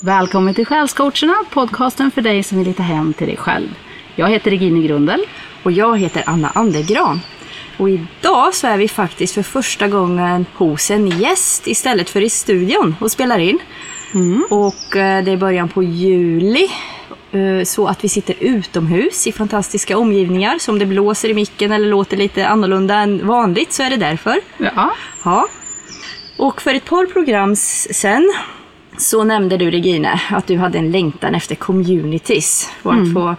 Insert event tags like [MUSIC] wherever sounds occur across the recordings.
Välkommen till Själscoacherna, podcasten för dig som vill hitta hem till dig själv. Jag heter Regine Grundel. Och jag heter Anna Andergran. Och idag så är vi faktiskt för första gången hos en gäst istället för i studion och spelar in. Och eh, det är början på juli. eh, Så att vi sitter utomhus i fantastiska omgivningar. Så om det blåser i micken eller låter lite annorlunda än vanligt så är det därför. Ja, Ja. Och för ett par program sen så nämnde du Regine att du hade en längtan efter communities. Och att få,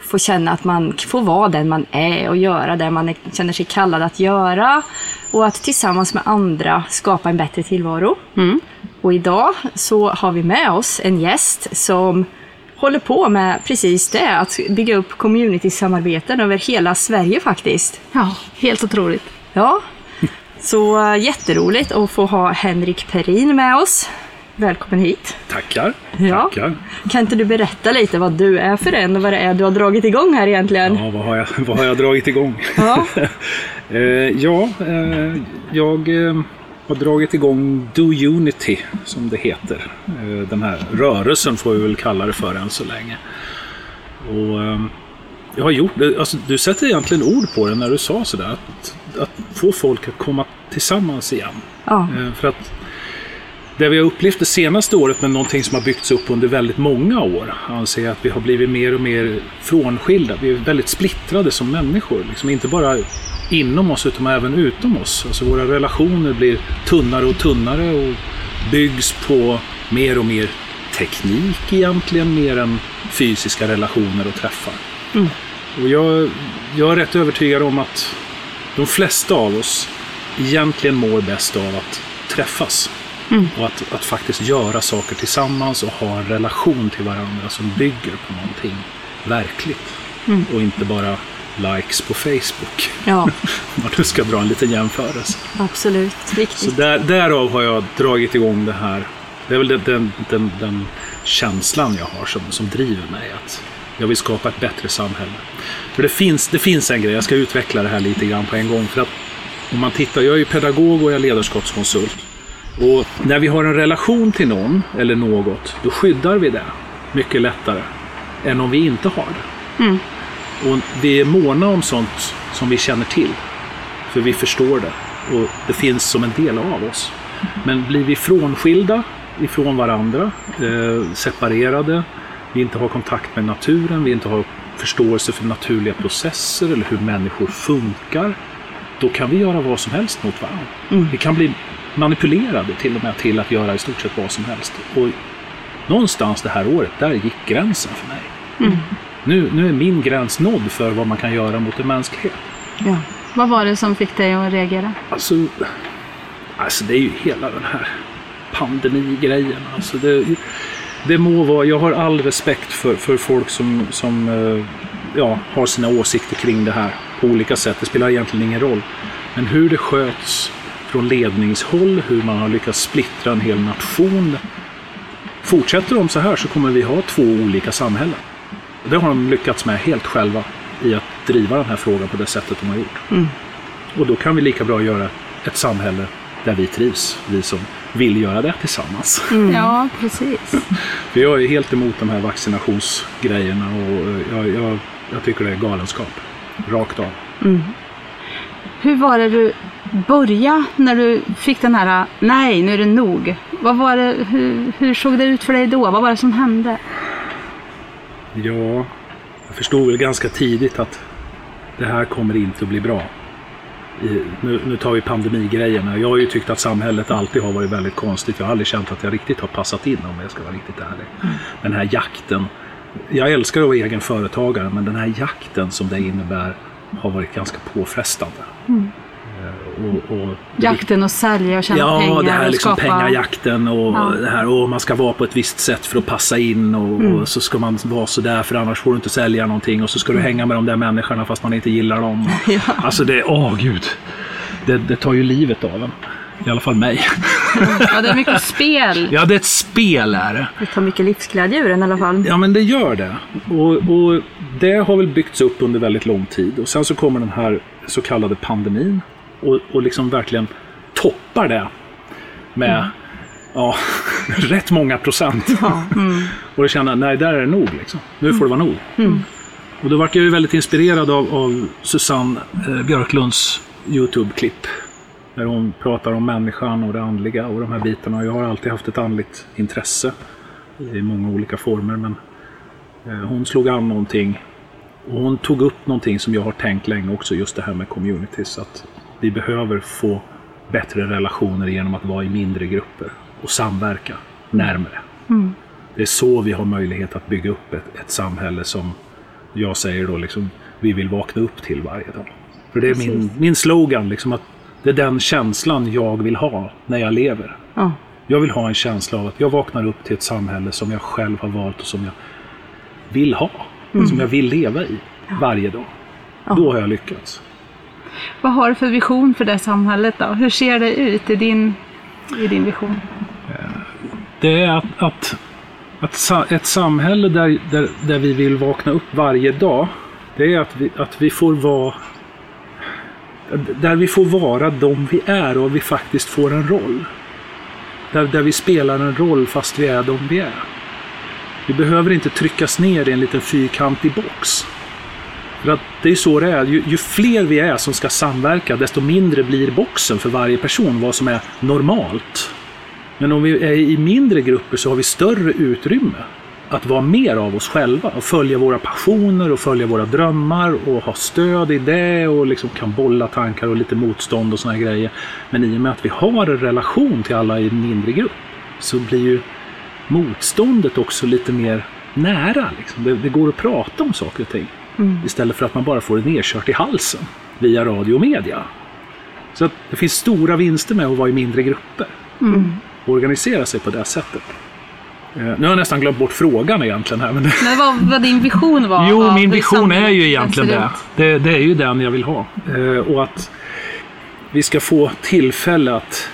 få känna att man får vara den man är och göra det man är, känner sig kallad att göra. Och att tillsammans med andra skapa en bättre tillvaro. Och idag så har vi med oss en gäst som håller på med precis det. Att bygga upp community-samarbeten över hela Sverige faktiskt. ja helt otroligt. Ja, så jätteroligt att få ha Henrik Perin med oss. Välkommen hit. Tackar. Ja. Tackar. Kan inte du berätta lite vad du är för en och vad det är du har dragit igång här egentligen? Ja, vad har jag, [LAUGHS] vad har jag dragit igång? Ja. [LAUGHS] Eh, ja, eh, jag eh, har dragit igång Do Unity, som det heter. Eh, den här rörelsen får vi väl kalla det för än så länge. Och eh, jag har gjort alltså, du sätter egentligen ord på det när du sa sådär. Att, att få folk att komma tillsammans igen. Ja. För att det vi har upplevt det senaste året med någonting som har byggts upp under väldigt många år anser jag att vi har blivit mer och mer frånskilda. Vi är väldigt splittrade som människor. Liksom inte bara inom oss utan även utom oss. Alltså våra relationer blir tunnare och tunnare och byggs på mer och mer teknik egentligen, mer än fysiska relationer och träffar. Och jag, jag är rätt övertygad om att de flesta av oss egentligen mår bäst av att träffas. Och att, att faktiskt göra saker tillsammans och ha en relation till varandra som bygger på någonting verkligt. Och inte bara likes på Facebook. ja, [LAUGHS] Om nu ska dra en liten jämförelse. absolut. Så Riktigt. där, därav har jag dragit igång det här. Det är väl den, den, den, den känslan jag har som, som driver mig. Att jag vill skapa ett bättre samhälle. För det finns, det finns en grej, jag ska utveckla det här lite grann på en gång. För att om man tittar, jag är ju pedagog och jag är ledarskapskonsult. Och när vi har en relation till någon eller något, då skyddar vi det mycket lättare än om vi inte har det. Och vi är måna om sånt som vi känner till. För vi förstår det. Och det finns som en del av oss. Men blir vi frånskilda ifrån varandra, eh, separerade, vi inte har kontakt med naturen, vi inte har förståelse för naturliga processer eller hur människor funkar. Då kan vi göra vad som helst mot varandra. Vi kan bli manipulerade till och med till att göra i stort sett vad som helst. Och någonstans det här året, där gick gränsen för mig. Nu, nu är min gräns nådd för vad man kan göra mot en mänsklighet. Ja. Vad var det som fick dig att reagera? Alltså, alltså det är ju hela den här pandemigrejen. Alltså det, det må vara, jag har all respekt för, för folk som, som eh, ja, har sina åsikter kring det här på olika sätt. Det spelar egentligen ingen roll. Men hur det sköts från ledningshåll, hur man har lyckats splittra en hel nation. Fortsätter de så här så kommer vi ha två olika samhällen. Det har de lyckats med helt själva i att driva den här frågan på det sättet de har gjort. Och då kan vi lika bra göra ett samhälle där vi trivs, vi som vill göra det tillsammans. Ja, precis. [LAUGHS] För jag är helt emot de här vaccinationsgrejerna och eh, jag, jag, jag tycker det är galenskap. Rakt av. Hur var det du började när du fick den här, nej nu är det nog. Vad var det, hur, hur såg det ut för dig då? Vad var det som hände? Ja, jag förstod väl ganska tidigt att det här kommer inte att bli bra. Nu, nu tar vi pandemigrejerna. Jag har ju tyckt att samhället alltid har varit väldigt konstigt. Jag har aldrig känt att jag riktigt har passat in om jag ska vara riktigt ärlig. Den här jakten. Jag älskar att vara egen företagare men den här jakten som det innebär har varit ganska påfrestande. Eh, Och, och Jakten och sälja och tjäna Ja, pengar det här och liksom skapa... pengajakten och Ja. det här och man ska vara på ett visst sätt för att passa in och, Mm. och så ska man vara sådär för annars får du inte sälja någonting och så ska du Mm. hänga med de där människorna fast man inte gillar dem. [LAUGHS] Alltså det, åh gud. Det, det tar ju livet av en. I alla fall mig. [LAUGHS] Ja, det är mycket spel. Ja, det är ett spel är det. Det tar mycket livsglädje ur en i alla fall. Ja, men det gör det. Och, och det har väl byggts upp under väldigt lång tid. Och sen så kommer den här så kallade pandemin och, och liksom verkligen toppar det med ja, [LAUGHS] rätt många procent. [LAUGHS] Och då kände jag, nej, där är det nog. Liksom. Nu får det vara nog. Och då vart jag ju väldigt inspirerad av, av Susanne eh, Björklunds YouTube-klipp. Där hon pratar om människan och det andliga och de här bitarna. Jag har alltid haft ett andligt intresse i många olika former. Men eh, hon slog an någonting och hon tog upp någonting som jag har tänkt länge också, just det här med communities. Att vi behöver få bättre relationer genom att vara i mindre grupper och samverka närmare. Det är så vi har möjlighet att bygga upp ett, ett samhälle som jag säger då liksom, vi vill vakna upp till varje dag. För det är min, min slogan, liksom att det är den känslan jag vill ha när jag lever. Ja. Jag vill ha en känsla av att jag vaknar upp till ett samhälle som jag själv har valt och som jag vill ha. Som jag vill leva i varje dag. Då har jag lyckats. Vad har du för vision för det samhället då? Hur ser det ut i din, i din vision? Det är att, att, att ett samhälle där, där, där vi vill vakna upp varje dag, det är att vi, att vi får vara där vi får vara de vi är och vi faktiskt får en roll. Där, där vi spelar en roll fast vi är de vi är. Vi behöver inte tryckas ner i en liten fyrkantig box. För att det är så det är. Ju, ju fler vi är som ska samverka, desto mindre blir boxen för varje person, vad som är normalt. Men om vi är i mindre grupper så har vi större utrymme att vara mer av oss själva och följa våra passioner och följa våra drömmar och ha stöd i det och liksom kan bolla tankar och lite motstånd och såna grejer. Men i och med att vi har en relation till alla i en mindre grupp så blir ju motståndet också lite mer nära. Liksom. Det, det går att prata om saker och ting istället för att man bara får det nedkört i halsen via radio och media. Så att det finns stora vinster med att vara i mindre grupper och organisera sig på det sättet. Eh, Nu har jag nästan glömt bort frågan egentligen här. Men Men vad, vad din vision var? jo, min vision är ju egentligen det. det. Det är ju den jag vill ha. Eh, Och att vi ska få tillfälle att...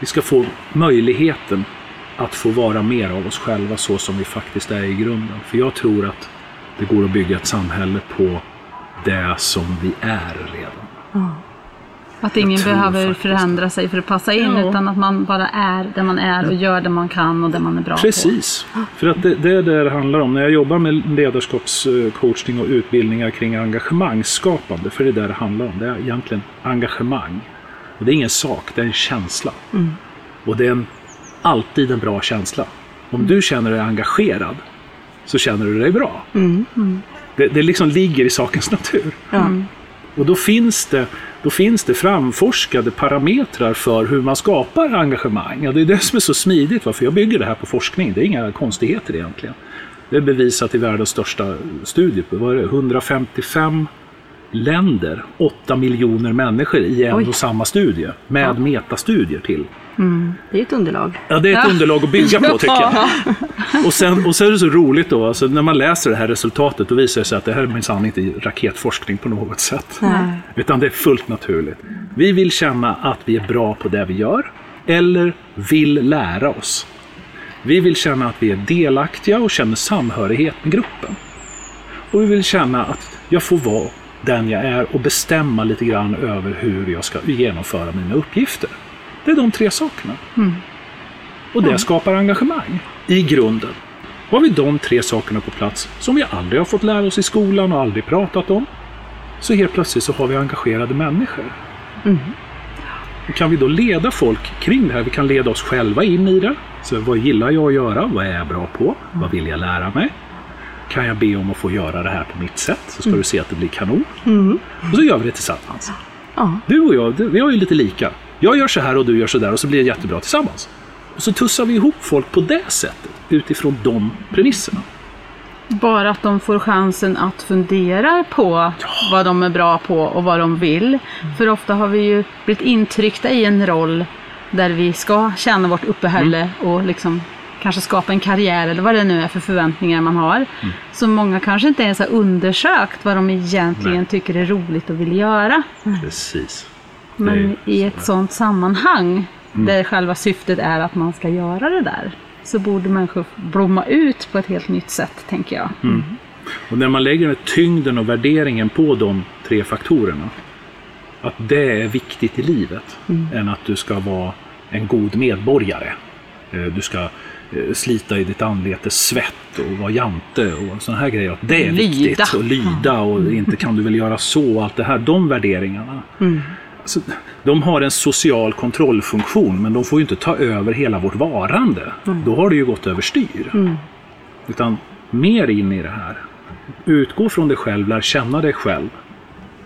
Vi ska få möjligheten att få vara mer av oss själva så som vi faktiskt är i grunden. För jag tror att det går att bygga ett samhälle på det som vi är redan. Att ingen behöver faktiskt förändra sig för att passa in Ja. utan att man bara är där man är och gör det man kan och det man är bra på. Precis. För att det, det är det det handlar om. När jag jobbar med ledarskapscoachning och utbildningar kring engagemangsskapande, för det är det det handlar om. Det är egentligen engagemang. Och det är ingen sak, det är en känsla. Och det är en, alltid en bra känsla. Om du känner dig engagerad så känner du dig bra. Det, det liksom ligger i sakens natur. Ja. Och då finns, det, då finns det framforskade parametrar för hur man skapar engagemang. Ja, det är det som är så smidigt, varför jag bygger det här på forskning. Det är inga konstigheter egentligen. Det är bevisat i världens största studie. Vad är det? 155 länder, 8 miljoner människor i en Oj. och samma studie. Med metastudier till. Det är ett underlag. Ja, det är ett underlag att bygga på tycker jag. [LAUGHS] Och sen, och så är det så roligt då, alltså, när man läser det här resultatet, då visar det sig att det här är minsann inte raketforskning på något sätt. Nej. Utan det är fullt naturligt. Vi vill känna att vi är bra på det vi gör, eller vill lära oss. Vi vill känna att vi är delaktiga och känner samhörighet med gruppen. Och vi vill känna att jag får vara den jag är och bestämma lite grann över hur jag ska genomföra mina uppgifter. Det är de tre sakerna. Och det skapar engagemang i grunden. Har vi de tre sakerna på plats som vi aldrig har fått lära oss i skolan och aldrig pratat om, så helt plötsligt så har vi engagerade människor. Och kan vi då leda folk kring det här, vi kan leda oss själva in i det. Så vad gillar jag att göra? Vad är jag bra på? Vad vill jag lära mig? Kan jag be om att få göra det här på mitt sätt? Så ska du se att det blir kanon. Och så gör vi det tillsammans. Ja. Du och jag, vi har ju lite lika. Jag gör så här och du gör så där och så blir det jättebra tillsammans. Och så tussar vi ihop folk på det sättet utifrån de premisserna. Bara att de får chansen att fundera på vad de är bra på och vad de vill. För ofta har vi ju blivit intryckta i en roll där vi ska tjäna vårt uppehälle och liksom kanske skapa en karriär eller vad det nu är för förväntningar man har. Så många kanske inte ens har undersökt vad de egentligen Nej. tycker är roligt och vill göra. Precis. Men i ett sådant sammanhang där själva syftet är att man ska göra det där så borde människor blomma ut på ett helt nytt sätt, tänker jag. Och när man lägger tyngden och värderingen på de tre faktorerna, att det är viktigt i livet, än att du ska vara en god medborgare. eh, du ska eh, slita i ditt anlete svett och vara jante och sådana här grejer. Att det är Lyda. viktigt. Och lyda och inte kan du väl göra så och allt det här. De värderingarna. Alltså, de har en social kontrollfunktion men de får ju inte ta över hela vårt varande. Då har det ju gått överstyr. Utan mer in i det här. Utgå från dig själv, lär känna dig själv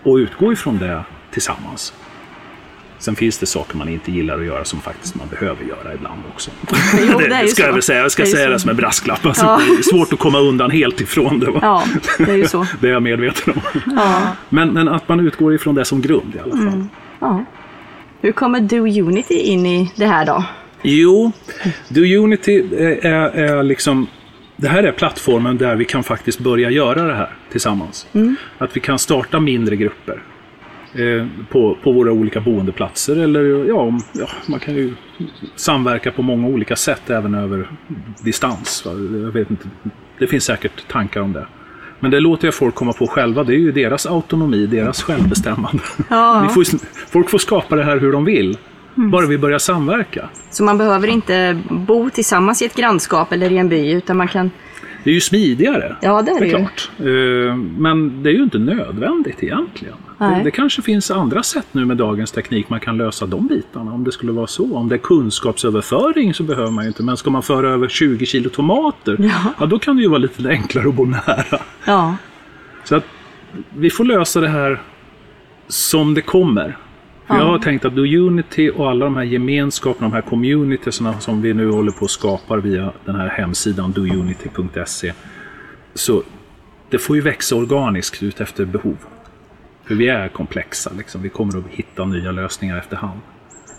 och utgå ifrån det tillsammans. Sen finns det saker man inte gillar att göra som faktiskt man behöver göra ibland också. [LAUGHS] Jo, det ju ska så. jag väl säga. Jag ska Det säga så. det som en brasklapp. Alltså, Ja. Det är svårt att komma undan helt ifrån det. Va? Ja, det är ju så. [LAUGHS] Det är jag medveten om. Ja. Men, men att man utgår ifrån det som grund i alla fall. Mm. Ja. Hur kommer Do Unity in i det här då? Jo, Do Unity är, är, är liksom... Det här är plattformen där vi kan faktiskt börja göra det här tillsammans. Att vi kan starta mindre grupper. Eh, på, på våra olika boendeplatser eller ja, om- ja, man kan ju samverka på många olika sätt även över distans. va. Jag vet inte, det finns säkert tankar om det. Men det låter jag folk komma på själva. Det är ju deras autonomi, deras självbestämmande. Ja. Får, folk får skapa det här hur de vill. Bara vi börjar samverka. Så man behöver inte bo tillsammans i ett grannskap eller i en by utan man kan... Det är ju smidigare. Ja, det är det ju. klart. Eh, Men det är ju inte nödvändigt egentligen. Det, det kanske finns andra sätt nu med dagens teknik man kan lösa de bitarna. Om det skulle vara så. Om det är kunskapsöverföring så behöver man ju inte. Men ska man föra över 20 kilo tomater, Ja. ja, då kan det ju vara lite enklare att bo nära. Ja. Så att vi får lösa det här som det kommer. För Jag har tänkt att Unity och alla de här gemenskaperna, de här communitiesna som vi nu håller på att skapa via den här hemsidan dounity.se. Så det får ju växa organiskt ut efter behov. För vi är komplexa, liksom. vi kommer att hitta nya lösningar efterhand.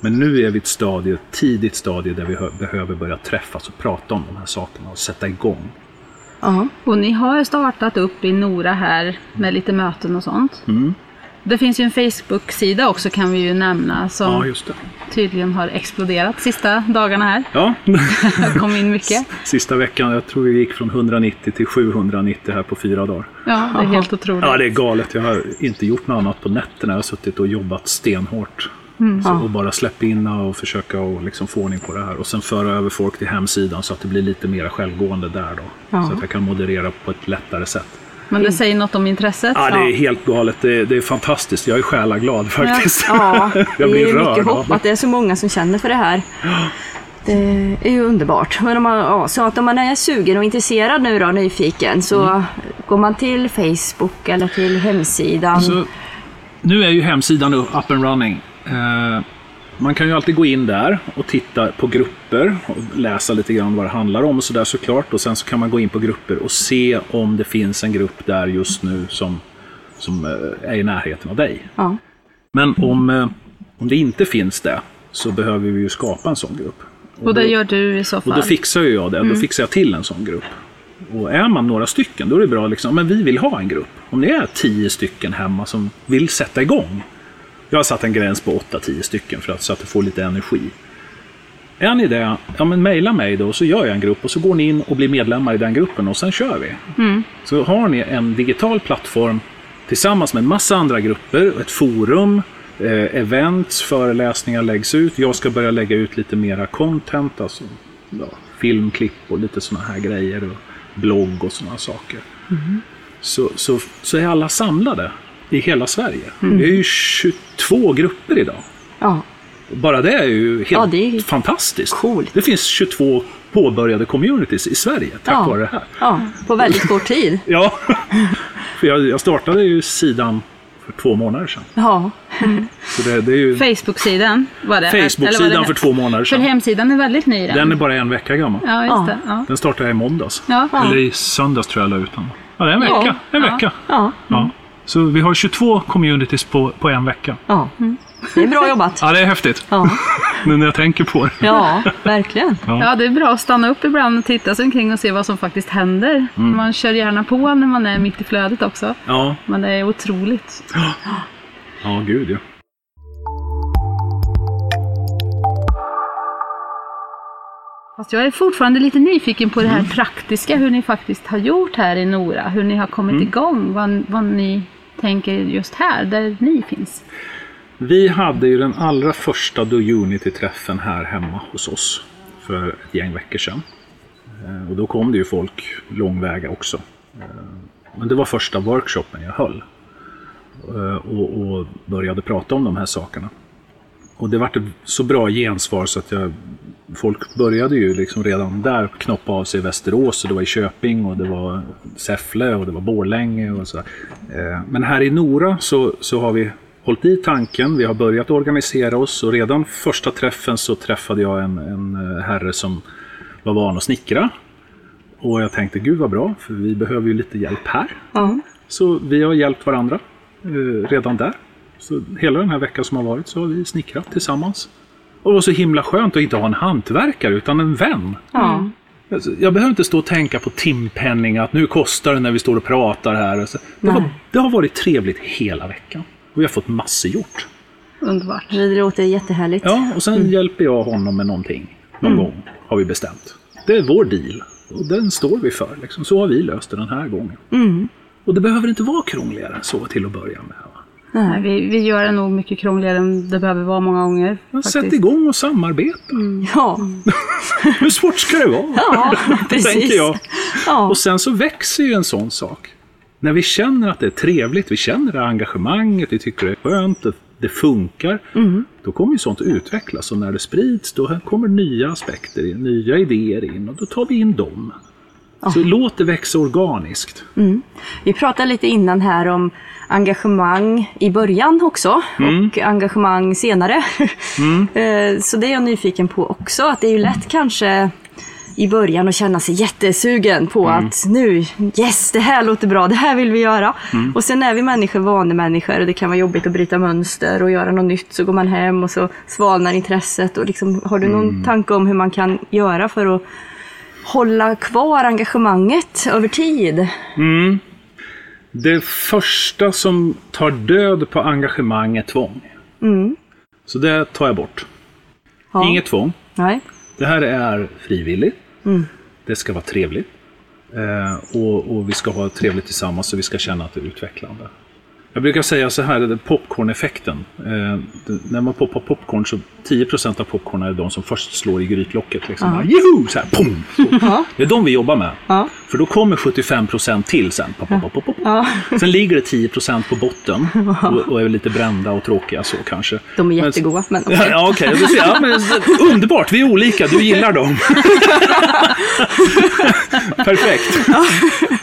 Men nu är vi ett stadie, ett tidigt stadie där vi hö- behöver börja träffas och prata om de här sakerna och sätta igång. Ja. Och ni har startat upp i Nora här med lite möten och sånt. Mm. Det finns ju en Facebook-sida också kan vi ju nämna som Ja, just det. tydligen har exploderat sista dagarna här. Ja, Det [LAUGHS] kom in mycket. Sista veckan, jag tror vi gick från 190 till 790 här på fyra dagar. Ja, det är helt otroligt. Ja, det är galet. Jag har inte gjort något annat på nätterna. Jag har suttit och jobbat stenhårt. Så, och bara släppa in och försöka och liksom få ordning på det här. Och sen föra över folk till hemsidan så att det blir lite mer självgående där då. Ja. Så att jag kan moderera på ett lättare sätt. Men det säger något om intresset. Ja, det är helt galet. Det är, det är fantastiskt. Jag är själaglad faktiskt. Ja, [LAUGHS] det jag blir är rörd mycket hopp det. att det är så många som känner för det här. Det är ju underbart. Men om man, ja, så att om man är sugen och intresserad nu då, nyfiken, så Mm. går man till Facebook eller till hemsidan. Så, nu är ju hemsidan up and running. Eh, man kan ju alltid gå in där och titta på grupper och läsa lite grann vad det handlar om och sådär såklart. Och sen så kan man gå in på grupper och se om det finns en grupp där just nu som, som eh, är i närheten av dig. Ja. Men om, eh, om det inte finns det så behöver vi ju skapa en sån grupp. Och det gör du i så Och fall. då fixar ju jag det. Då fixar jag till en sån grupp. Och är man några stycken, då är det bra liksom, men vi vill ha en grupp. Om ni är tio stycken hemma som vill sätta igång. Jag har satt en gräns på 8-10 stycken för att, så att det får lite energi. Är ni det, ja men mejla mig då så gör jag en grupp och så går ni in och blir medlemmar i den gruppen och sen kör vi. Så har ni en digital plattform tillsammans med en massa andra grupper, ett forum, eh, events, föreläsningar läggs ut. Jag ska börja lägga ut lite mera content, alltså ja, filmklipp och lite sådana här grejer. Och blogg och sådana saker. Så, så, så är alla samlade i hela Sverige. Vi är ju 22 grupper idag. Ja. Bara det är ju helt Ja, det är fantastiskt. coolt. Det finns 22 påbörjade communities i Sverige tack Ja. vare det här. ja, på väldigt kort tid. [LAUGHS] Ja, för jag, jag startade ju sidan för två månader sedan. Ja, Så det, det är ju Facebook-sidan var det. eller var det Facebook-sidan för två månader För sedan. hemsidan är väldigt ny den. Den är bara en vecka gammal. Ja, just Ja. det. Ja. Den startade jag i måndags. Ja. Eller i söndags tror jag jag la ut den. Ja, det är en Ja. vecka. En Ja. vecka. ja, Ja. Så vi har 22 communities på, på en vecka. ja. Det är bra jobbat. Ja, det är häftigt. Ja, [LAUGHS] Nu när jag tänker på det. ja verkligen. ja, det är bra att stanna upp ibland och titta sig omkring och se vad som faktiskt händer. Mm. Man kör gärna på när man är mitt i flödet också. Ja, Men det är otroligt. ja gud ja. Fast jag är fortfarande lite nyfiken på det Mm. här praktiska, hur ni faktiskt har gjort här i Nora. Hur ni har kommit Mm. igång, vad, vad ni tänker just här, där ni finns. Vi hade ju den allra första Do Unity-träffen här hemma hos oss. för ett gäng veckor sedan. Eh, och då kom det ju folk långväga också. Eh, men det var första workshopen jag höll. Eh, och, och började prata om de här sakerna. Och det vart så bra gensvar så att jag, folk började ju liksom redan där knoppa av sig i Västerås och det var i Köping och det var Säffle och det var Borlänge och så. Eh, Men här i Nora så, så har vi hållit i tanken, vi har börjat organisera oss och redan första träffen så träffade jag en, en eh, herre som var van att snickra. Och jag tänkte, gud vad bra, för vi behöver ju lite hjälp här. Ja. Så vi har hjälpt varandra eh, redan där. Så hela den här veckan som har varit så har vi snickrat tillsammans. Och det var så himla skönt att inte ha en hantverkare utan en vän. Ja. Alltså, Jag behöver inte stå och tänka på timpenning, att nu kostar det när vi står och pratar här. Och så. Det, var, Nej. det har varit trevligt hela veckan. Och vi har fått massor gjort. Underbart. Det låter jättehärligt. Ja, och sen hjälper jag honom med någonting. Någon gång har vi bestämt. Det är vår deal. Och den står vi för. Liksom. Så har vi löst det den här gången. Och det behöver inte vara krångligare än så till att börja med. va? Nej, vi, vi gör det nog mycket krångligare än det behöver vara många gånger. Men faktiskt. Sätt igång och samarbeta. [LAUGHS] Ja, [LAUGHS] Hur svårt ska det vara? ja [LAUGHS] precis. tänker jag. Ja. Och sen så växer ju en sån sak. När vi känner att det är trevligt, vi känner det här engagemanget, vi tycker det är skönt, det, det funkar. Då kommer ju sånt utvecklas och när det sprids då kommer nya aspekter in, nya idéer in och då tar vi in dem. Så låt det växa organiskt. Vi pratade lite innan här om engagemang i början också och engagemang senare. [LAUGHS] Eh, Så det är jag nyfiken på också. Att det är ju lätt kanske i början att känna sig jättesugen på att nu, yes, det här låter bra, det här vill vi göra. Och sen är vi människor vanemänniskor och det kan vara jobbigt att bryta mönster och göra något nytt. Så går man hem och så svalnar intresset. Och liksom, har du någon tanke om hur man kan göra för att hålla kvar engagemanget över tid? Det första som tar död på engagemang är tvång. Så det tar jag bort. Ja. Inget tvång. Nej. Det här är frivilligt. Det ska vara trevligt. Eh, och, och vi ska ha trevligt tillsammans och vi ska känna att det är utvecklande. Jag brukar säga så här, popcorn-effekten. Eh, när man poppar popcorn så 10% av popcorn är de som först slår i grytlocket. Liksom. Bara, Joho! Så här, pum! Så. Det är de vi jobbar med. Ja. För då kommer 75% till sen. Pop, pop, pop, pop. Sen ligger det 10% på botten och, och är lite brända och tråkiga så kanske. De är Men- jättegoda, men okej. Ja, ja. Du ser, Ja, men, underbart, vi är olika. Du gillar dem. [LAUGHS] Perfekt.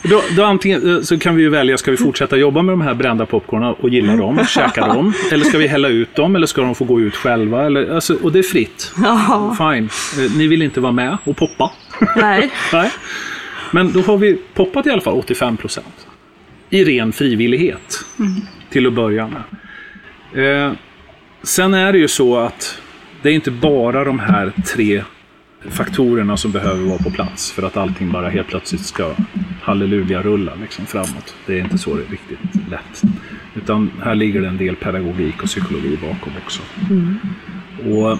Då, då antingen, eh, så kan vi ju välja, ska vi fortsätta jobba med de här brända popcornen och gilla dem, [LAUGHS] käka dem? Eller ska vi hälla ut dem? Eller ska de få gå ut själva? Eller, alltså, och det är fritt. Ja, Fine. Eh, Ni vill inte vara med och poppa. nej. [LAUGHS] Nej. Men då har vi poppat i alla fall 85 procent. I ren frivillighet. Till att börja med. Eh, sen är det ju så att det är inte bara de här tre faktorerna som behöver vara på plats för att allting bara helt plötsligt ska halleluja rulla liksom framåt. Det är inte så det är riktigt lätt. Utan här ligger det en del pedagogik och psykologi bakom också. Och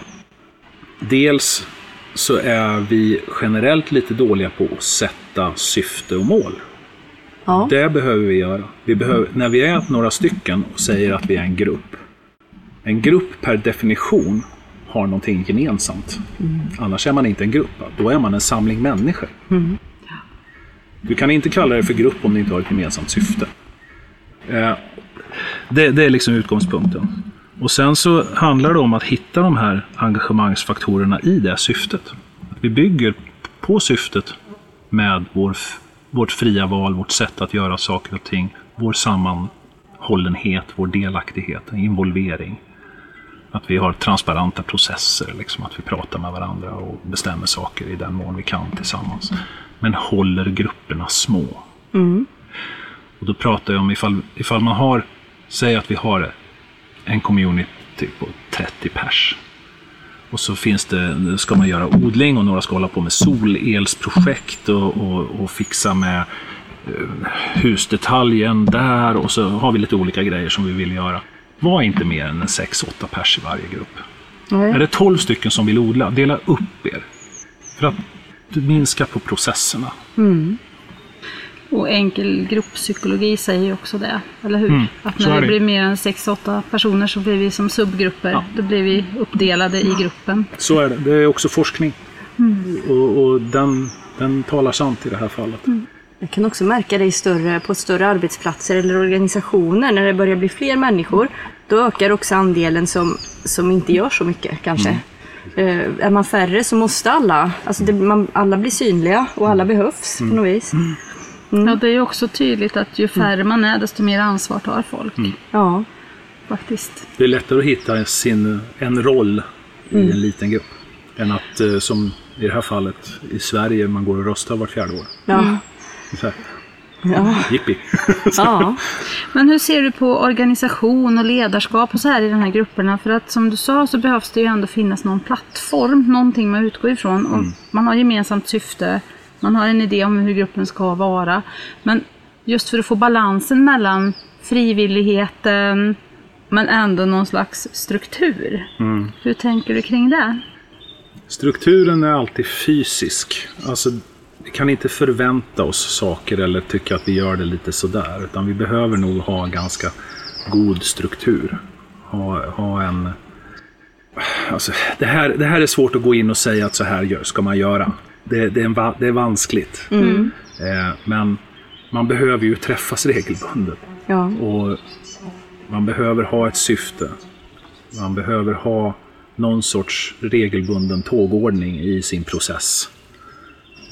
dels så är vi generellt lite dåliga på att sätta syfte och mål. Ja. Det behöver vi göra. Vi behöver, när vi är några stycken och säger att vi är en grupp. En grupp per definition har någonting gemensamt. Annars är man inte en grupp. Då är man en samling människor. Du kan inte kalla det för grupp om det inte har ett gemensamt syfte. Eh, Det, det är liksom utgångspunkten. Och sen så handlar det om att hitta de här engagemangsfaktorerna i det syftet. Vi bygger på syftet med vår, vårt fria val, vårt sätt att göra saker och ting, vår sammanhållenhet, vår delaktighet, involvering. Att vi har transparenta processer, liksom att vi pratar med varandra och bestämmer saker i den mån vi kan tillsammans. Men håller grupperna små. Och då pratar jag om ifall, ifall man har, säg att vi har en community på 30 pers. Och så finns det, ska man göra odling och några ska hålla på med solelsprojekt och, och, och fixa med eh, husdetaljen där och så har vi lite olika grejer som vi vill göra. Var inte mer än en 6-8 pers i varje grupp. Är det 12 stycken som vill odla, dela upp er. För att minska på processerna. Och enkel grupppsykologi säger ju också det, eller hur? Mm, Att när det blir mer än 6-8 personer så blir vi som subgrupper. Ja. Då blir vi uppdelade i gruppen. Så är det. Det är också forskning. Och, och den, den talar sant i det här fallet. Jag kan också märka det i större, på större arbetsplatser eller organisationer. När det börjar bli fler människor, då ökar också andelen som, som inte gör så mycket kanske. Eh, är man färre så måste alla, alltså det, man, alla blir synliga och alla behövs på något vis. Ja, det är ju också tydligt att ju färre man är, desto mer ansvar tar folk. Ja, Faktiskt. Det är lättare att hitta sin, en roll i en liten grupp. Än att, eh, som i det här fallet, i Sverige, man går och röstar vart fjärde år. ja, Så här, ja. Jippi! [LAUGHS] ja. Men hur ser du på organisation och ledarskap och så här i de här grupperna? För att som du sa så behövs det ju ändå finnas någon plattform, någonting man utgår ifrån. Och Man har gemensamt syfte, man har en idé om hur gruppen ska vara. Men just för att få balansen mellan frivilligheten men ändå någon slags struktur. Hur tänker du kring det? Strukturen är alltid fysisk. Alltså, vi kan inte förvänta oss saker eller tycka att vi gör det lite sådär. Utan vi behöver nog ha en ganska god struktur. Ha, ha en... Alltså, det, här, det här är svårt att gå in och säga att så här ska man göra. Det, det, är, en, det är vanskligt. Eh, men man behöver ju träffas regelbundet. ja. Och man behöver ha ett syfte. Man behöver ha någon sorts regelbunden tågordning i sin process.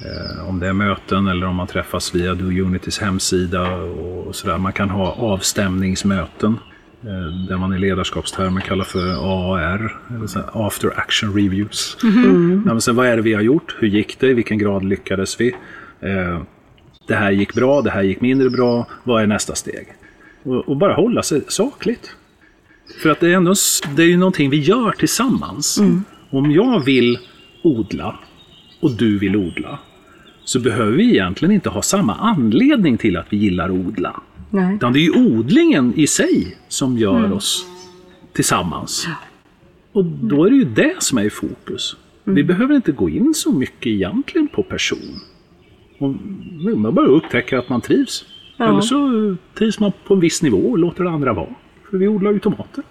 Eh, om det är möten eller om man träffas via Do Unitys hemsida och sådär. Man kan ha avstämningsmöten. eh, Där man i ledarskapstermer kallar för AAR, After Action Reviews. Ja, men sen, vad är det vi har gjort? Hur gick det? I vilken grad lyckades vi? Eh, det här gick bra, det här gick mindre bra. Vad är nästa steg? Och, bara hålla sig sakligt. För att det är ändå det är ju någonting vi gör tillsammans. Om jag vill odla och du vill odla så behöver vi egentligen inte ha samma anledning till att vi gillar att odla. Nej. Utan det är ju odlingen i sig som gör oss tillsammans. Och då är det ju det som är i fokus. Vi behöver inte gå in så mycket egentligen på person. Man bara upptäcker att man trivs. Ja. Eller så trivs man på en viss nivå och låter det andra vara. För vi odlar ju tomater.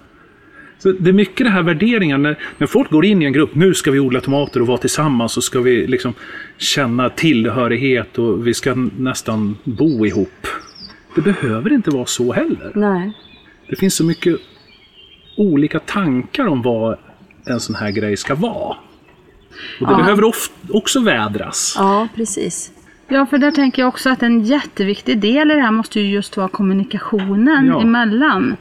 Så det är mycket det här värderingar. När, när folk går in i en grupp, nu ska vi odla tomater och vara tillsammans och ska vi liksom känna tillhörighet och vi ska nästan bo ihop. Det behöver inte vara så heller. Nej. Det finns så mycket olika tankar om vad en sån här grej ska vara. Och det Ja. behöver oft, också vädras. Ja, precis. Ja, för där tänker jag också att en jätteviktig del i det här måste ju just vara kommunikationen Ja. emellan.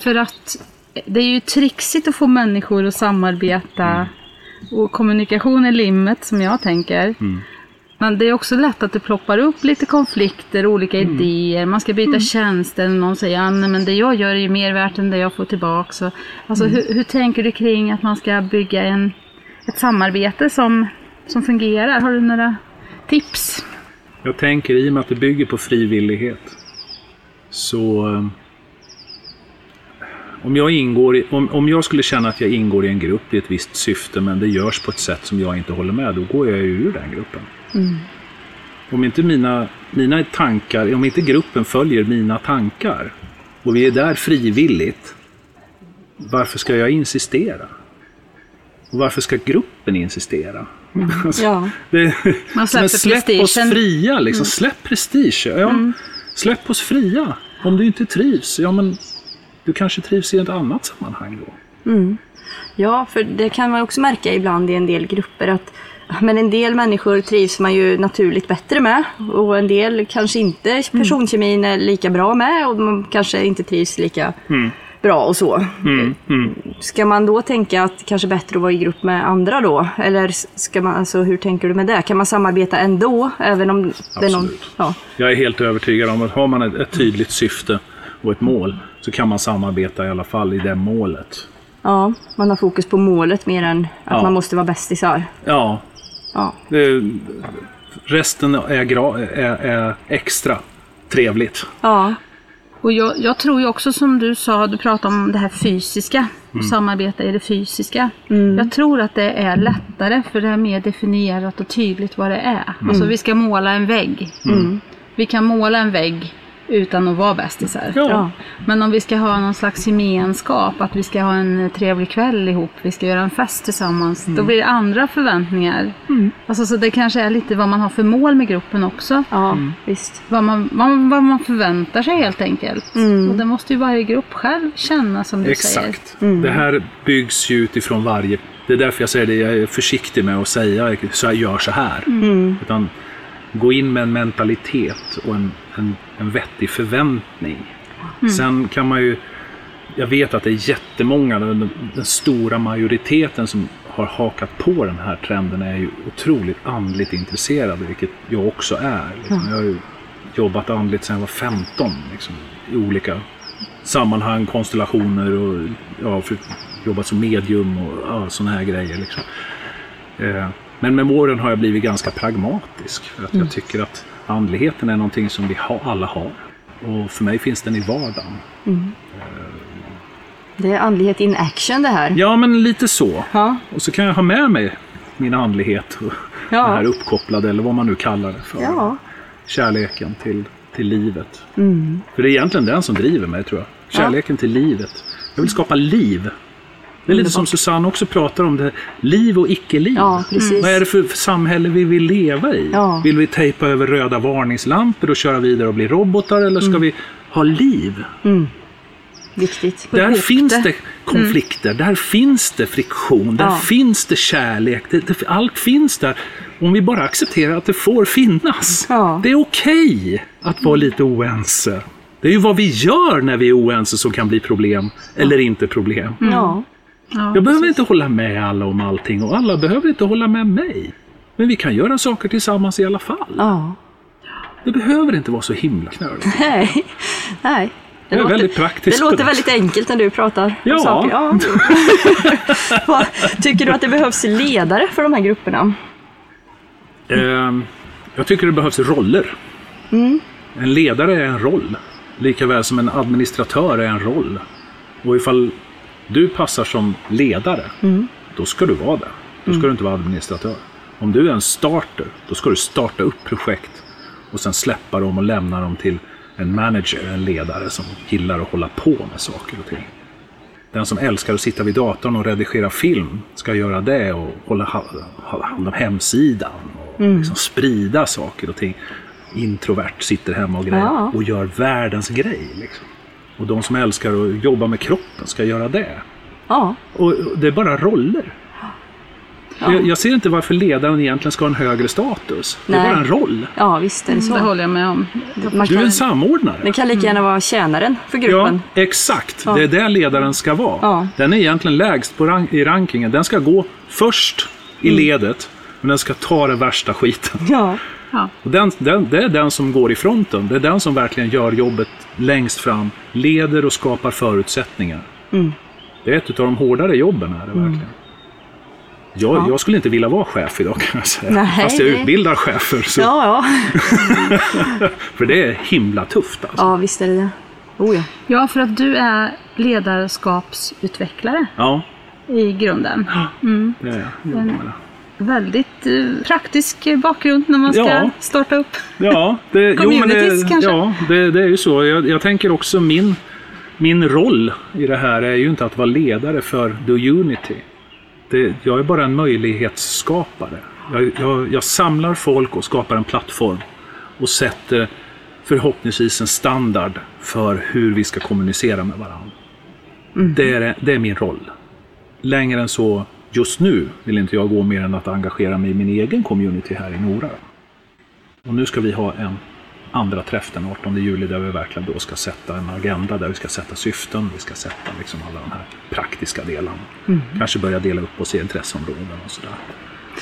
För att det är ju trixigt att få människor att samarbeta. Och kommunikation är limmet som jag tänker. Men det är också lätt att det ploppar upp lite konflikter, olika idéer. Man ska byta tjänster. Någon säger att men det jag gör är ju mer värt än det jag får tillbaka. Så, alltså, hur, hur tänker du kring att man ska bygga en, ett samarbete som, som fungerar? Har du några tips? Jag tänker i och med att det bygger på frivillighet. Så... Om jag, ingår i, om, om jag skulle känna att jag ingår i en grupp i ett visst syfte men det görs på ett sätt som jag inte håller med, då går jag ur den gruppen. Om inte mina, mina tankar, om inte gruppen följer mina tankar och vi är där frivilligt, varför ska jag insistera? Och varför ska gruppen insistera? [LAUGHS] Alltså, Ja. det, Man men släpper släpp oss fria, liksom. släpp prestige. Ja, Släpp oss fria. Om du inte trivs, ja men du kanske trivs i ett annat sammanhang då. Ja, för det kan man också märka ibland i en del grupper att men en del människor trivs man ju naturligt bättre med och en del kanske inte personkemin är lika bra med och man kanske inte trivs lika bra och så. Ska man då tänka att kanske bättre att vara i grupp med andra då? Eller ska man, alltså, hur tänker du med det? Kan man samarbeta ändå? Även om det är någon... Absolut. Ja. Jag är helt övertygad om att har man ett, ett tydligt syfte och ett mål så kan man samarbeta i alla fall i det målet. ja, man har fokus på målet mer än att Ja. man måste vara bästisar. Ja, Ja. det, resten är, gra, är, är extra trevligt. Ja. Och jag, jag tror ju också som du sa, du pratade om det här fysiska. Och samarbeta i det fysiska. Jag tror att det är lättare för det är mer definierat och tydligt vad det är. Alltså vi ska måla en vägg. Vi kan måla en vägg utan att vara bästisar. Ja. Ja. Men om vi ska ha någon slags gemenskap, att vi ska ha en trevlig kväll ihop, vi ska göra en fest tillsammans, då blir det andra förväntningar. Alltså, så det kanske är lite vad man har för mål med gruppen också. Ja, visst. Vad man, vad, vad man förväntar sig helt enkelt. Och det måste ju varje grupp själv känna som du säger. Exakt. Det här byggs ju utifrån varje... Det är därför jag säger det, jag är försiktig med att säga så jag gör så här. Utan gå in med en mentalitet och en, en, en vettig förväntning. Sen kan man ju... Jag vet att det är jättemånga, den, den stora majoriteten som har hakat på den här trenden är ju otroligt andligt intresserade, vilket jag också är. Liksom. Jag har ju jobbat andligt sedan jag var 15 liksom, i olika sammanhang, konstellationer och ja, för, jobbat som medium och ja, sådana här grejer. Liksom. Eh, men med åren har jag blivit ganska pragmatisk. För att jag tycker att andligheten är någonting som vi ha, alla har. Och för mig finns den i vardagen. Det är andlighet in action det här. Ja, men lite så. Ja. Och så kan jag ha med mig min andlighet och Ja. det här uppkopplade, eller vad man nu kallar det för. Ja. Kärleken till, till livet. För det är egentligen den som driver mig, tror jag. Kärleken till livet. Jag vill skapa liv. Det är lite som Susanne också pratar om, det liv och icke-liv. Ja, precis. Vad är det för samhälle vi vill leva i? Ja. Vill vi tejpa över röda varningslampor och köra vidare och bli robotar, eller ska vi ha liv? Viktigt. Där finns det. det konflikter, där finns det friktion, där Ja. finns det kärlek. Det, det, allt finns där. Om vi bara accepterar att det får finnas. Det är okej att vara lite oense. Det är ju vad vi gör när vi är oense som kan bli problem, eller inte problem. Ja. Ja, Jag behöver inte hålla med alla om allting och alla behöver inte hålla med mig. Men vi kan göra saker tillsammans i alla fall. Ja. Det behöver inte vara så himla knöligt. [LAUGHS] Nej. Nej. Det, är låter, väldigt praktisk det låter det. väldigt enkelt när du pratar Ja. om saker. Ja. [LAUGHS] Tycker du att det behövs ledare för de här grupperna? Ehm, jag tycker det behövs roller. En ledare är en roll. Lika väl som en administratör är en roll. Och ifall du passar som ledare, då ska du vara det. Då ska du inte vara administratör. Om du är en starter, då ska du starta upp projekt och sen släppa dem och lämna dem till en manager, en ledare som gillar att hålla på med saker och ting. Den som älskar att sitta vid datorn och redigera film ska göra det och hålla ha- ha hand om hemsidan och liksom sprida saker och ting. Introvert sitter hemma och grejer Ja. och gör världens grej. Liksom. Och de som älskar att jobba med kroppen ska göra det. Ja. Och det är bara roller. Jag, jag ser inte varför ledaren egentligen ska ha en högre status. Det är Nej. bara en roll. Ja, visst är det Det så. håller jag med om. Man Du är kan, en samordnare. den kan lika gärna vara tjänaren för Ja, gruppen. exakt. Det är där ledaren ska vara. Ja. Den är egentligen lägst på rank- i rankingen. Den ska gå först i Mm. ledet, men den ska ta den värsta skiten. Ja. Och den, den, det är den som går i fronten. Det är den som verkligen gör jobbet längst fram, leder och skapar förutsättningar. Mm. Det är ett av de hårdare jobben. Är det verkligen. Jag, Ja. jag skulle inte vilja vara chef idag [LAUGHS] kan jag säga. Nej, Fast jag det- utbildar chefer. Så, Ja, ja. [LAUGHS] För det är himla tufft. Alltså. Ja, visst är det det. Oh ja. ja, för att du är ledarskapsutvecklare Ja, i grunden. det är jag. Väldigt eh, praktisk bakgrund när man ska Ja. starta upp. Ja, det, jo, men det, kanske? ja det, det är ju så. Jag, jag tänker också min, min roll i det här är ju inte att vara ledare för The Unity. Det, jag är bara en möjlighetsskapare. Jag, jag, jag samlar folk och skapar en plattform och sätter förhoppningsvis en standard för hur vi ska kommunicera med varandra. Det, är, det är min roll. Längre än så just nu vill inte jag gå mer än att engagera mig i min egen community här i Nora. Och nu ska vi ha en andra träff den 18 juli där vi verkligen då ska sätta en agenda, där vi ska sätta syften, vi ska sätta liksom alla de här praktiska delarna. Kanske börja dela upp oss i intresseområden och sådär.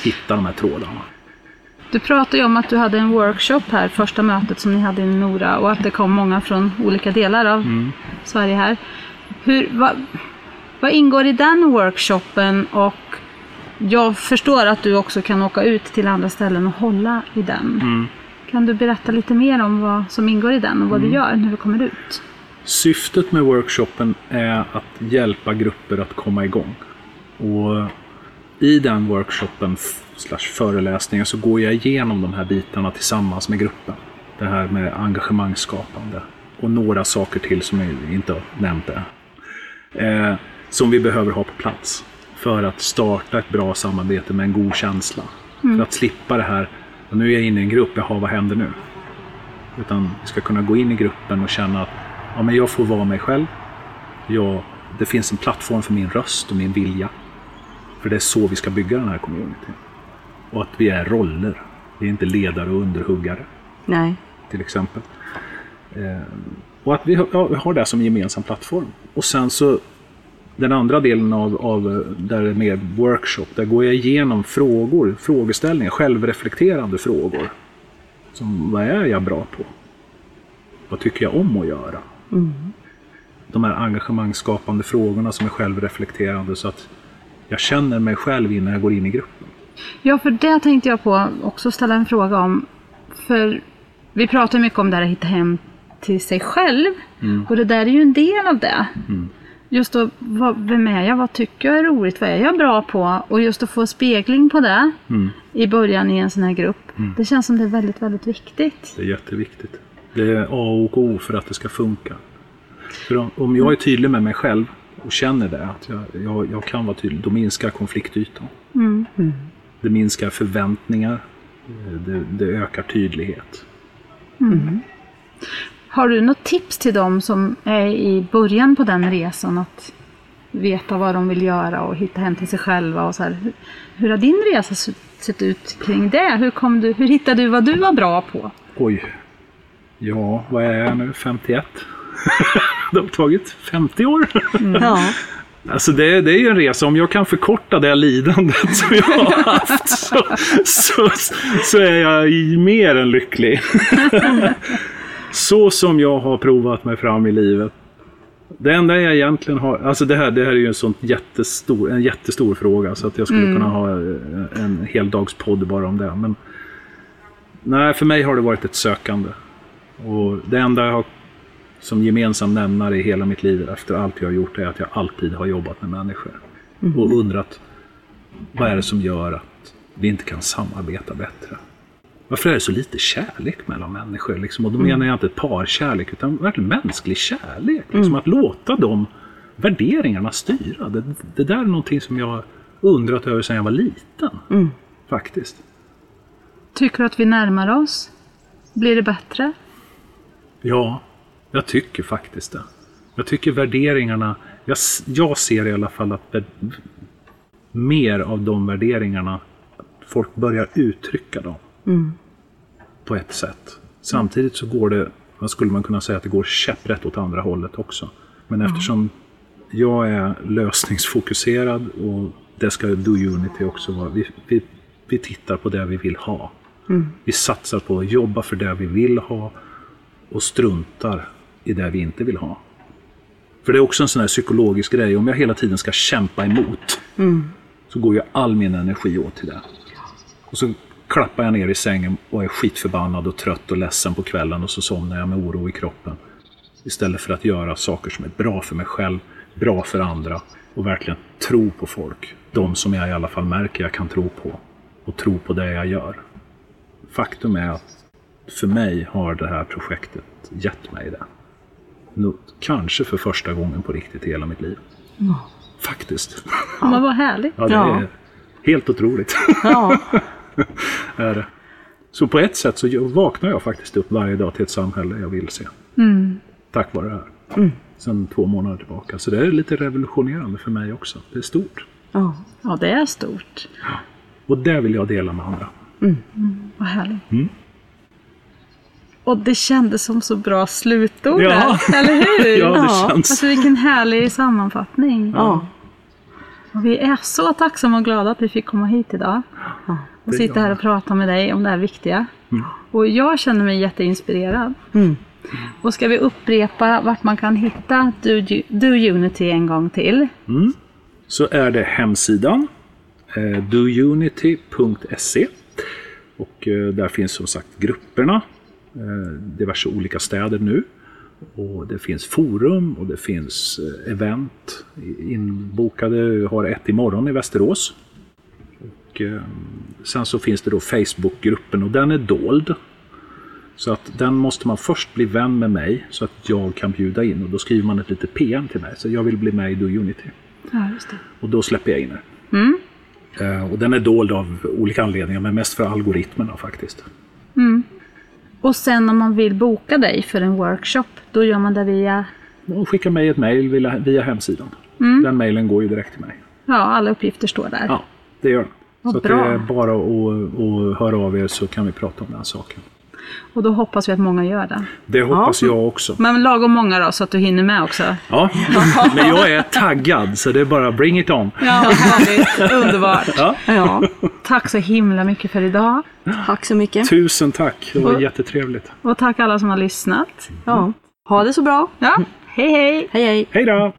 Hitta de här trådarna. Du pratade ju om att du hade en workshop här, första mötet som ni hade i Nora och att det kom många från olika delar av Sverige här. Hur, vad, vad ingår i den workshopen och jag förstår att du också kan åka ut till andra ställen och hålla i den. Kan du berätta lite mer om vad som ingår i den och vad du gör när du kommer ut? Syftet med workshopen är att hjälpa grupper att komma igång. Och i den workshopen slash föreläsningen så går jag igenom de här bitarna tillsammans med gruppen. Det här med engagemangsskapande. Och några saker till som jag inte har nämnt än. Som vi behöver ha på plats. För att starta ett bra samarbete med en god känsla. För att slippa det här, nu är jag inne i en grupp, jaha vad händer nu? Utan vi ska kunna gå in i gruppen och känna att ja, men jag får vara mig själv. Jag, det finns en plattform för min röst och min vilja. För det är så vi ska bygga den här communityn. Och att vi är roller. Vi är inte ledare och underhuggare Nej. till exempel. Eh, och att vi har, ja, vi har det som gemensam plattform. Och sen så den andra delen av, av eh, där det är mer workshop, där går jag igenom frågor, frågeställningar, självreflekterande frågor. Som vad är jag bra på? Vad tycker jag om att göra? De här engagemangsskapande frågorna som är självreflekterande så att jag känner mig själv innan jag går in i gruppen. Ja, för det tänkte jag på också ställa en fråga om. För vi pratar mycket om det här att hitta hem till sig själv. Och det där är ju en del av det. Just då, vad, vem är jag? Vad tycker jag är roligt? Vad är jag bra på? Och just att få spegling på det i början i en sån här grupp. Det känns som det är väldigt, väldigt viktigt. Det är jätteviktigt. Det är A och O för att det ska funka. För om- om jag är tydlig med mig själv och känner det, att jag, jag, jag kan vara tydlig, då minskar konfliktytan. Det minskar förväntningar. Det, det ökar tydlighet. Har du något tips till dem som är i början på den resan att veta vad de vill göra och hitta hem till sig själva och så här. Hur, har din resa se- sett ut kring det? Hur, kom du, hur hittade du vad du var bra på? Oj. Ja, vad är jag nu? 51? [LAUGHS] det har tagit 50 år. Ja. Alltså det, det är ju en resa. Om jag kan förkorta det lidandet som jag har haft så, så, så är jag mer än lycklig. [LAUGHS] så som jag har provat mig fram i livet. Det enda jag egentligen har, alltså det här, det här är ju en, sånt jättestor, en jättestor fråga så att jag skulle kunna ha eh, en hel dags podd bara om det. Men nej, för mig har det varit ett sökande. Och det enda jag har som gemensam nämnare i hela mitt liv efter allt jag har gjort är att jag alltid har jobbat med människor. Och undrat vad är det som gör att vi inte kan samarbeta bättre? Varför är det så lite kärlek mellan människor? Liksom? Och då menar jag inte ett parkärlek utan verkligen mänsklig kärlek. Liksom Att låta de värderingarna styra. Det, det där är någonting som jag undrat över sedan jag var liten. Faktiskt. Tycker du att vi närmar oss? Blir det bättre? Ja, jag tycker faktiskt det. Jag tycker värderingarna, jag, jag ser i alla fall att mer av de värderingarna, folk börjar uttrycka dem. På ett sätt. Samtidigt så går det, vad skulle man kunna säga att det går käpprätt åt andra hållet också. Men eftersom jag är lösningsfokuserad och det ska Do Unity också vara. Vi, vi, vi tittar på det vi vill ha. Vi satsar på att jobba för det vi vill ha och struntar i det vi inte vill ha. För det är också en sån här psykologisk grej. Om jag hela tiden ska kämpa emot så går ju all min energi åt till det. Och så klappar jag ner i sängen och är skitförbannad och trött och ledsen på kvällen och så somnar jag med oro i kroppen. Istället för att göra saker som är bra för mig själv, bra för andra och verkligen tro på folk. De som jag i alla fall märker jag kan tro på. Och tro på det jag gör. Faktum är att för mig har det här projektet gett mig det. Nå- Kanske för första gången på riktigt i hela mitt liv. Faktiskt. Ja. Men vad härligt. Ja, det Ja. är helt otroligt. Ja. [LAUGHS] är det. Så på ett sätt så vaknar jag faktiskt upp varje dag till ett samhälle jag vill se. Tack vare det här. Sen två månader tillbaka. Så det är lite revolutionerande för mig också. Det är stort. ja. Ja, det är stort. Och det vill jag dela med andra. Vad härligt. Mm. Och det kändes som så bra slutord Ja. där, eller hur? [LAUGHS] Ja, det Ja. känns. Alltså vilken härlig sammanfattning. ja. Och vi är så tacksamma och glada att vi fick komma hit idag. Och sitta här och prata med dig om det här viktiga. Och jag känner mig jätteinspirerad. Mm. Och ska vi upprepa vart man kan hitta Do, Do Unity en gång till? så är det hemsidan eh, dounity.se och eh, där finns som sagt grupperna, eh, diverse olika städer nu. Och det finns forum och det finns eh, event inbokade. Vi har ett imorgon i Västerås. Och, eh, sen så finns det då Facebookgruppen och den är dold. Så att den måste man först bli vän med mig så att jag kan bjuda in. Och då skriver man ett litet PM till mig. Så jag vill bli med i Do Unity. Ja, det. Och då släpper jag in er. Eh, Och den är dold av olika anledningar, men mest för algoritmerna faktiskt. Och sen om man vill boka dig för en workshop, då gör man det via Och skicka mig ett mejl via, via hemsidan. Den mejlen går ju direkt till mig. Ja, alla uppgifter står där. Ja, det gör den. Vad Så att bra. det är bara att, att höra av er så kan vi prata om den här saken. Och då hoppas vi att många gör det. Det hoppas jag också. Men lagom många då, så att du hinner med också. Ja, [LAUGHS] men jag är taggad så det är bara bring it on. Ja, härligt. Underbart. Ja. Ja, Tack så himla mycket för idag. tack så mycket. Tusen tack, det var Och- jättetrevligt. Och tack alla som har lyssnat. Ja. Ha det så bra. Ja, hej hej! Hej hej. Hej då!